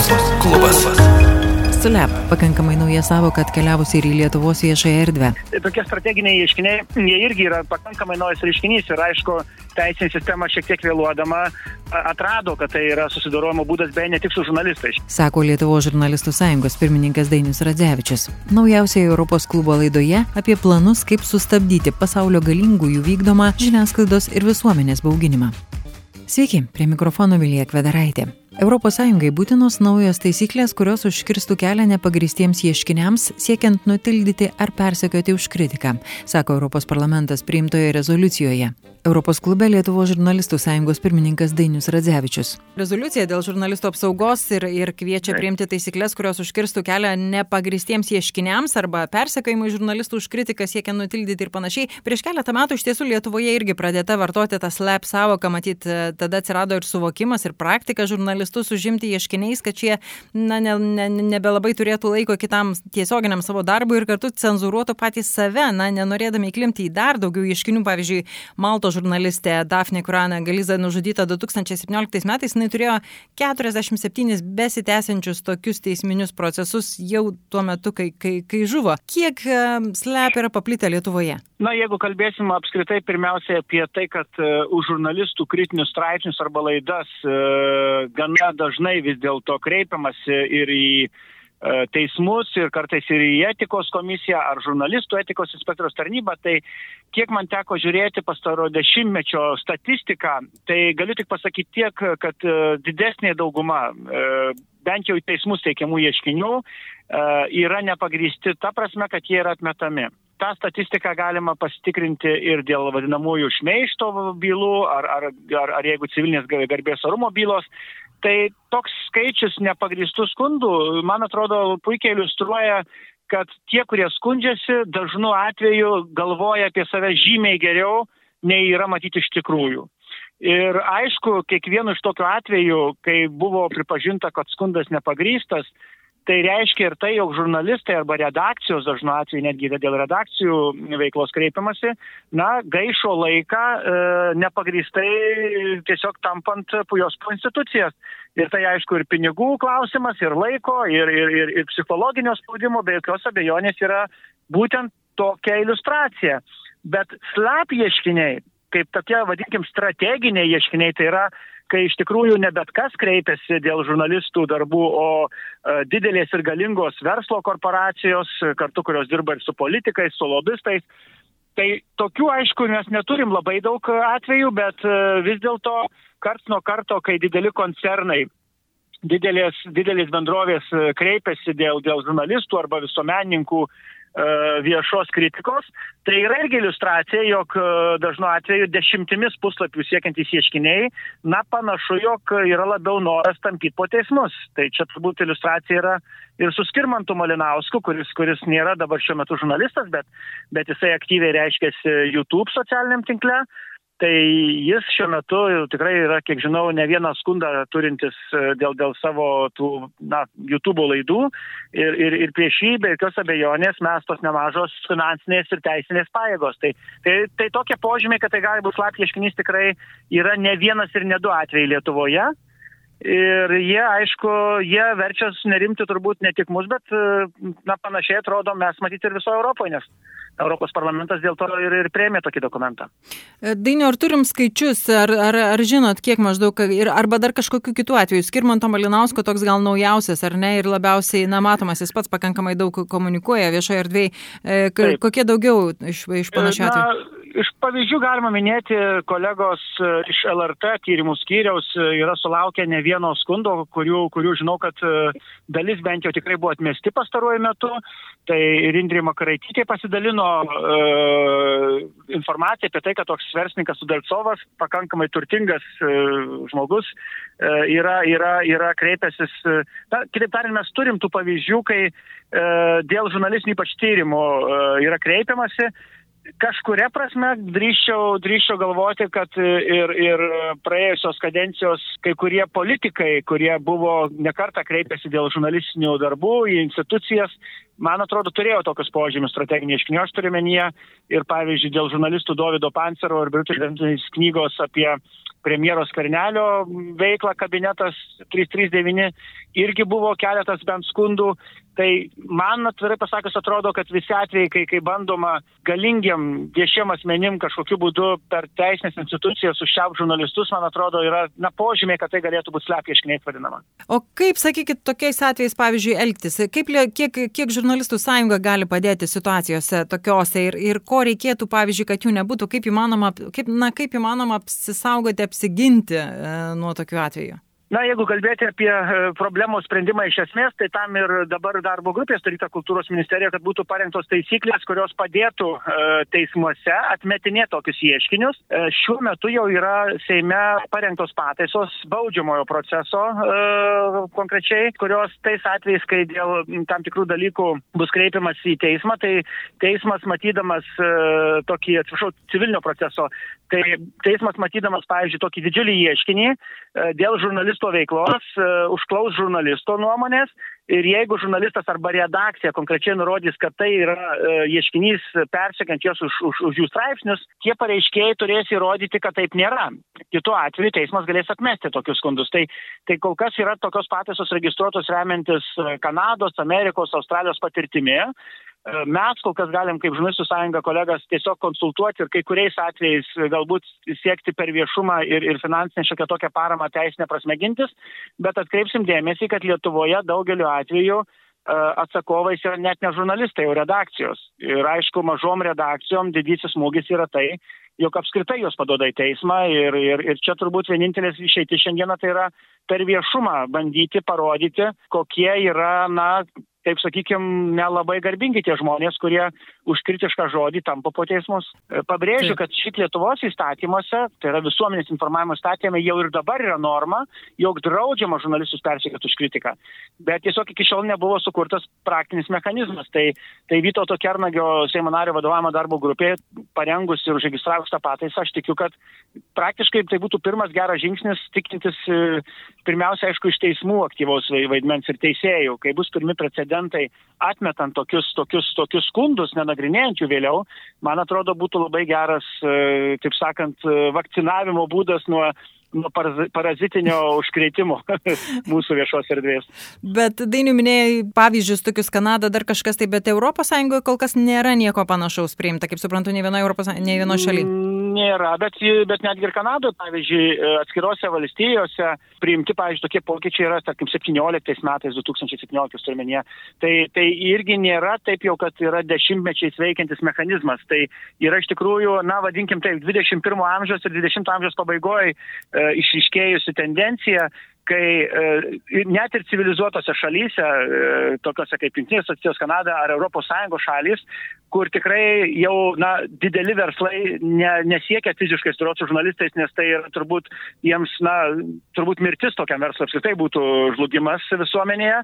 Europos klubas. SULEP pakankamai nauja savoka atkeliavusi ir į Lietuvos viešąją erdvę. Tai tokie strateginiai ieškiniai, jie irgi yra pakankamai naujas reiškinys ir aišku, teisinė sistema šiek tiek vėluodama atrado, kad tai yra susidorojimo būdas beje ne tik su žurnalistais. Sako Lietuvos žurnalistų sąjungos pirmininkas Dainius Radzevičius. Naujausioje Europos klubo laidoje apie planus, kaip sustabdyti pasaulio galingųjų vykdomą žiniasklaidos ir visuomenės bauginimą. Sveiki, prie mikrofono Vilija Kvedaraitė. ES būtinos naujos taisyklės, kurios užkirstų kelią nepagristiems ieškiniams, siekiant nutildyti ar persekioti už kritiką, sako Europos parlamentas priimtoje rezoliucijoje. Europos klube Lietuvos žurnalistų sąjungos pirmininkas Dainius Radzevičius. Rezoliucija dėl žurnalistų apsaugos ir, ir kviečia priimti taisyklės, kurios užkirstų kelią nepagristiems ieškiniams arba persekojimui žurnalistų už kritiką siekiant nutildyti ir panašiai. Prieš keletą metų iš tiesų Lietuvoje irgi pradėta vartoti tą slap savoką, matyt, tada atsirado ir suvokimas, ir praktika žurnalistus užimti ieškiniais, kad šie na, ne, ne, nebelabai turėtų laiko kitam tiesioginiam savo darbui ir kartu cenzuruotų patys save, na, nenorėdami įklimti į dar daugiau ieškinių, pavyzdžiui, Malto žurnalistė Dafne Kurana Galiza nužudyta 2017 metais, jinai turėjo 47 besitęsiančius tokius teisminius procesus jau tuo metu, kai, kai, kai žuvo. Kiek slep yra paplitę Lietuvoje? Na, jeigu kalbėsim apskritai pirmiausia apie tai, kad uh, už žurnalistų kritinius straipsnius arba laidas uh, gana dažnai vis dėlto kreipiamasi ir į uh, E, teismus ir kartais ir į etikos komisiją ar žurnalistų etikos inspektoriaus tarnybą, tai kiek man teko žiūrėti pastaro dešimtmečio statistiką, tai galiu tik pasakyti tiek, kad e, didesnė dauguma, e, bent jau į teismus teikiamų ieškinių, yra nepagrysti ta prasme, kad jie yra atmetami. Ta statistika galima pasitikrinti ir dėl vadinamųjų šmeišto bylų, ar, ar, ar, ar jeigu civilinės garbės orumo bylos, Tai toks skaičius nepagristų skundų, man atrodo, puikiai iliustruoja, kad tie, kurie skundžiasi, dažnu atveju galvoja apie save žymiai geriau, nei yra matyti iš tikrųjų. Ir aišku, kiekvienu iš tokių atvejų, kai buvo pripažinta, kad skundas nepagrystas, Tai reiškia ir tai, jog žurnalistai arba redakcijos, dažnu atveju netgi dėl redakcijų veiklos kreipiamasi, na, gaišo laiką e, nepagristai tiesiog tampant pujos po institucijas. Ir tai aišku ir pinigų klausimas, ir laiko, ir, ir, ir, ir psichologinio spaudimo, be jokios abejonės yra būtent tokia iliustracija. Bet slap ieškiniai, kaip tokie, vadinkim, strateginiai ieškiniai, tai yra kai iš tikrųjų ne bet kas kreipiasi dėl žurnalistų darbų, o e, didelės ir galingos verslo korporacijos, kartu kurios dirba ir su politikais, su lobistais. Tai tokių, aišku, mes neturim labai daug atvejų, bet e, vis dėlto karts nuo karto, kai dideli koncernai didelės, didelės bendrovės e, kreipiasi dėl, dėl žurnalistų arba visuomenininkų E, viešos kritikos, tai yra irgi iliustracija, jog e, dažnu atveju dešimtimis puslapių siekiantys ieškiniai, na panašu, jog yra labiau noras tampyti po teismus. Tai čia turbūt iliustracija yra ir su Skirmantu Malinausku, kuris, kuris nėra dabar šiuo metu žurnalistas, bet, bet jisai aktyviai reiškėsi YouTube socialiniam tinkle, Tai jis šiuo metu tikrai yra, kiek žinau, ne vieną skundą turintis e, dėl, dėl savo tų, na, YouTube laidų ir, ir, ir prieš jį be jokios abejonės mes tos nemažos finansinės ir teisinės pajėgos. Tai, tai, tai tokie požymiai, kad tai gali būti slapti ieškinys tikrai yra ne vienas ir ne du atvejai Lietuvoje. Ir jie, aišku, jie verčia sunerimti turbūt ne tik mus, bet, e, na, panašiai atrodo, mes matyti ir visoje Europoje, nes Europos parlamentas dėl to ir, ir prieimė tokį dokumentą. E, Dainio, ar turim skaičius, ar, ar, ar žinot, kiek maždaug, ir, arba dar kažkokiu kitų atveju, Skirmanto Malinausko toks gal naujausias, ar ne, ir labiausiai, na, matomas, jis pats pakankamai daug komunikuoja viešoje erdvėje. Kokie daugiau iš, iš panašių atvejų? Iš pavyzdžių galima minėti, kolegos e, iš LRT tyrimų skyriaus e, yra sulaukę ne vieno skundo, kurių, kurių žinau, kad e, dalis bent jau tikrai buvo atmesti pastaruoju metu. Tai ir Indrė Makaraitytė pasidalino uh, informaciją apie tai, kad toks verslininkas Sudelcovas, pakankamai turtingas uh, žmogus, uh, yra, yra, yra kreipęsis. Na, kitaip tariant, mes turim tų pavyzdžių, kai uh, dėl žurnalistinių ypač tyrimų uh, yra kreipiamasi kažkuria prasme drįščiau, drįščiau galvoti, kad ir, ir praėjusios kadencijos kai kurie politikai, kurie buvo nekartą kreipėsi dėl žurnalistinių darbų į institucijas, man atrodo, turėjo tokius požymius strateginiai iškinių, aš turiu menyje ir pavyzdžiui dėl žurnalistų Davido Pancero ir Britų knygos apie premjero skvernelio veiklą kabinetas 339 irgi buvo keletas bent skundų. Tai man atvirai pasakius atrodo, kad visi atvejai, kai, kai bandoma galingiam viešiem asmenim kažkokiu būdu per teisinės institucijas užšiauk žurnalistus, man atrodo, yra na, požymiai, kad tai galėtų būti slepieškiniai vadinama. O kaip, sakykit, tokiais atvejais, pavyzdžiui, elgtis? Kaip, kiek, kiek žurnalistų sąjunga gali padėti situacijose tokiuose ir, ir ko reikėtų, pavyzdžiui, kad jų nebūtų, kaip įmanoma, kaip, na, kaip įmanoma apsisaugoti, apsiginti e, nuo tokių atvejų? Na, jeigu kalbėti apie e, problemos sprendimą iš esmės, tai tam ir dabar darbo grupė staryta kultūros ministerija, kad būtų parengtos taisyklės, kurios padėtų e, teismuose atmetinėti tokius ieškinius. E, šiuo metu jau yra Seime parengtos pataisos baudžiamojo proceso konkrečiai, kurios tais atvejais, kai dėl tam tikrų dalykų bus kreipiamas į teismą, tai teismas matydamas tokį, atsiprašau, civilinio proceso, tai teismas matydamas, pavyzdžiui, tokį didžiulį ieškinį dėl žurnalistų žurnalisto veiklos, e, užklaus žurnalisto nuomonės ir jeigu žurnalistas arba redakcija konkrečiai nurodys, kad tai yra e, ieškinys persekant juos už, už, už jų straipsnius, tie pareiškėjai turės įrodyti, kad taip nėra. Kitu atveju teismas galės atmesti tokius skundus. Tai, tai kol kas yra tokios pataisos registruotos remiantis Kanados, Amerikos, Australijos patirtimi. E, mes kol kas galim kaip žurnalistų sąjunga kolegas tiesiog konsultuoti ir kai kuriais atvejais galbūt siekti per viešumą ir, ir finansinę šiokią tokią paramą teisinę prasme gintis, bet atkreipsim dėmesį, kad Lietuvoje daugeliu atveju e, atsakovais yra net ne žurnalistai, o redakcijos. Ir aišku, mažom redakcijom didysis smūgis yra tai, jog apskritai jos padoda į teismą ir, ir, ir čia turbūt vienintelis išeiti šiandieną tai yra per viešumą bandyti parodyti, kokie yra, na, taip sakykim, nelabai garbingi tie žmonės, kurie už kritišką žodį tampa po teismus. E, pabrėžiu, kad šit Lietuvos įstatymuose, tai yra visuomenės informavimo įstatymai, jau ir dabar yra norma, jog draudžiama žurnalistus persikėti už kritiką. Bet tiesiog iki šiol nebuvo sukurtas praktinis mechanizmas. Tai, tai Vytauto Kernagio Seimo nario vadovavimo darbo grupė, parengus ir užregistravus tą pataisą, aš tikiu, kad praktiškai tai būtų pirmas geras žingsnis, tikintis e, pirmiausia, aišku, iš teismų aktyvaus vaidmens ir teisėjų, kai bus pirmi precedentai atmetant tokius, tokius, tokius skundus, nenagrinėjant jų vėliau, man atrodo būtų labai geras, e, taip sakant, e, vakcinavimo būdas nuo nuo parazitinio užkreitimo mūsų viešos erdvės. Bet dainių minėjai pavyzdžius, tokius Kanada, dar kažkas tai, bet ES kol kas nėra nieko panašaus priimta, kaip suprantu, ne vienoje Europos, ne vienoje šalyje. Nėra, bet, bet netgi ir Kanadoje, pavyzdžiui, atskirose valstijose priimti, pavyzdžiui, tokie pokyčiai yra, tarkim, 17 metais, 2017 turmenyje. Tai, tai irgi nėra taip jau, kad yra dešimtmečiais veikiantis mechanizmas. Tai yra iš tikrųjų, na, vadinkim taip, 21 amžiaus ir 20 amžiaus pabaigoje išriškėjusi tendencija, kai e, net ir civilizuotose šalyse, e, tokiose kaip Junktinės valstijos, Kanada ar ES šalys, kur tikrai jau na, dideli verslai ne, nesiekia fiziškai sudaroti su žurnalistais, nes tai yra turbūt jiems, na, turbūt mirtis tokiam verslui apskritai būtų žlugimas visuomenėje.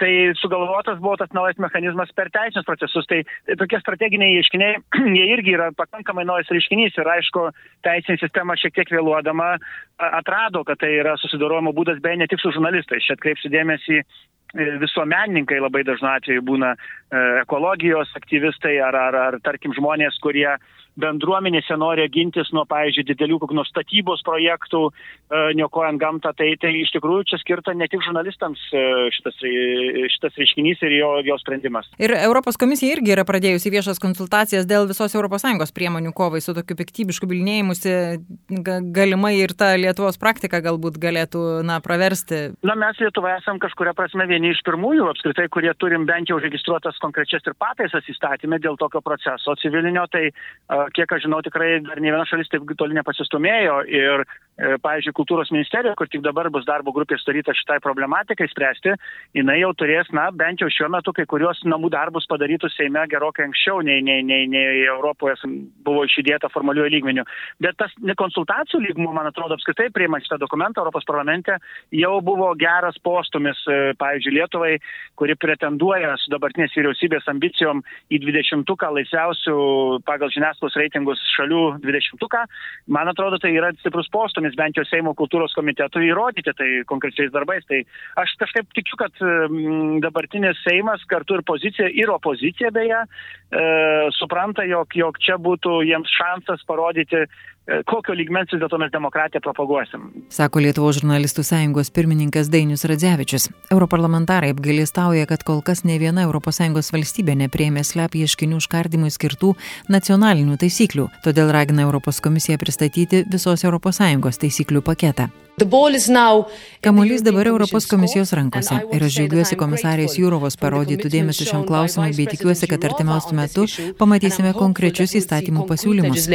Tai sugalvotas buvo tas naujas mechanizmas per teisinius procesus. Tai tokie strateginiai ieškiniai, jie irgi yra pakankamai naujas reiškinys ir aišku, teisinė sistema šiek tiek vėluodama atrado, kad tai yra susidorojimo būdas beje ne tik su žurnalistais. Čia atkreipsiu dėmesį E, visuomenininkai labai dažnu atveju būna e, ekologijos aktyvistai ar, ar, ar tarkim žmonės, kurie bendruomenėse nori gintis nuo, pavyzdžiui, didelių kokių nors statybos projektų, e, niokojant gamtą, tai, tai iš tikrųjų čia skirta ne tik žurnalistams e, šitas, šitas reiškinys ir jo, jo sprendimas. Ir Europos komisija irgi yra pradėjusi viešas konsultacijas dėl visos ES priemonių kovai su tokiu piktybišku bilinėjimusi, galimai ir ta Lietuvos praktika galbūt galėtų, na, praversti. Na, mes Lietuvoje esame kažkuria prasme vieni iš pirmųjų, apskritai, kurie turim bent jau registruotas konkrečias ir pataisas įstatymę dėl tokio proceso civilinio, tai kiek aš žinau, tikrai dar ne viena šalis taip toli nepasistumėjo ir pavyzdžiui, kultūros ministerija, kur tik dabar bus darbo grupė sudaryta šitai problematikai spręsti, jinai jau turės, na, bent jau šiuo metu kai kurios namų darbus padarytų Seime gerokai anksčiau, nei, nei, nei, nei Europoje buvo išidėta formaliuoju lygmeniu. Bet tas konsultacijų lygmuo, man atrodo, apskritai priimant šitą dokumentą Europos parlamente jau buvo geras postumis, e, pavyzdžiui, Lietuvai, kuri pretenduoja su dabartinės vyriausybės ambicijom į 20-ką laisviausių pagal žiniasklaidos reitingus šalių 20-ką. Man atrodo, tai yra stiprus postumis siūlymus bent jau Seimo kultūros komitetui įrodyti tai konkrečiais darbais. Tai aš kažkaip tikiu, kad mm, dabartinis Seimas kartu ir pozicija, ir opozicija beje, e, supranta, jog, jog čia būtų jiems šansas parodyti kokio lygmens vis dėlto mes demokratiją propaguosim. Sako Lietuvos žurnalistų sąjungos pirmininkas Dainius Radzevičius. Europarlamentarai apgailėstauja, kad kol kas ne viena ES valstybė neprieėmė slep ieškinių užkardimui skirtų nacionalinių taisyklių, todėl ragina Europos komisiją pristatyti visos ES taisyklių paketą. Kamuolys dabar Europos komisijos rankose ir aš džiaugiuosi komisarės Jūrovos parodytų dėmesį šiam klausimui bei tikiuosi, kad artimiausiu metu pamatysime konkrečius įstatymų pasiūlymus.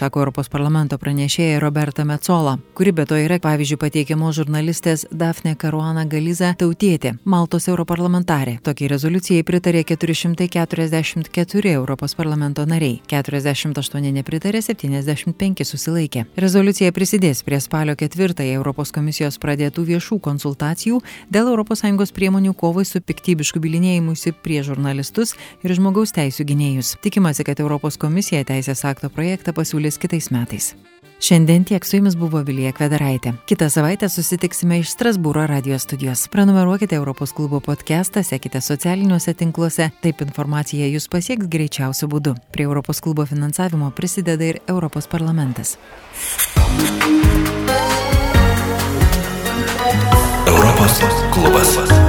Sako Europos parlamento pranešėja Roberta Metzola, kuri be to yra, pavyzdžiui, pateikiamos žurnalistės Dafne Karuana Galiza tautietė, Maltos europarlamentarė. Tokiai rezoliucijai pritarė 444 Europos parlamento nariai, 48 nepritarė, 75 susilaikė. Rezoliucija prisidės prie spalio ketvirtąją Europos komisijos pradėtų viešų konsultacijų dėl ES priemonių kovai su piktybišku bilinėjimusi prie žurnalistus ir žmogaus teisų gynėjus. Tikimasi, kad Europos komisija teisės akto projektą pasiūlys kitais metais. Šiandien tiek su jumis buvo Vilija Kvedaraitė. Kitą savaitę susitiksime iš Strasbūro radijos studijos. Prenumeruokite Europos klubo podcastą, sekite socialiniuose tinkluose, taip informacija jūs pasieks greičiausiu būdu. Prie Europos klubo finansavimo prisideda ir Europos parlamentas. Europos klubas.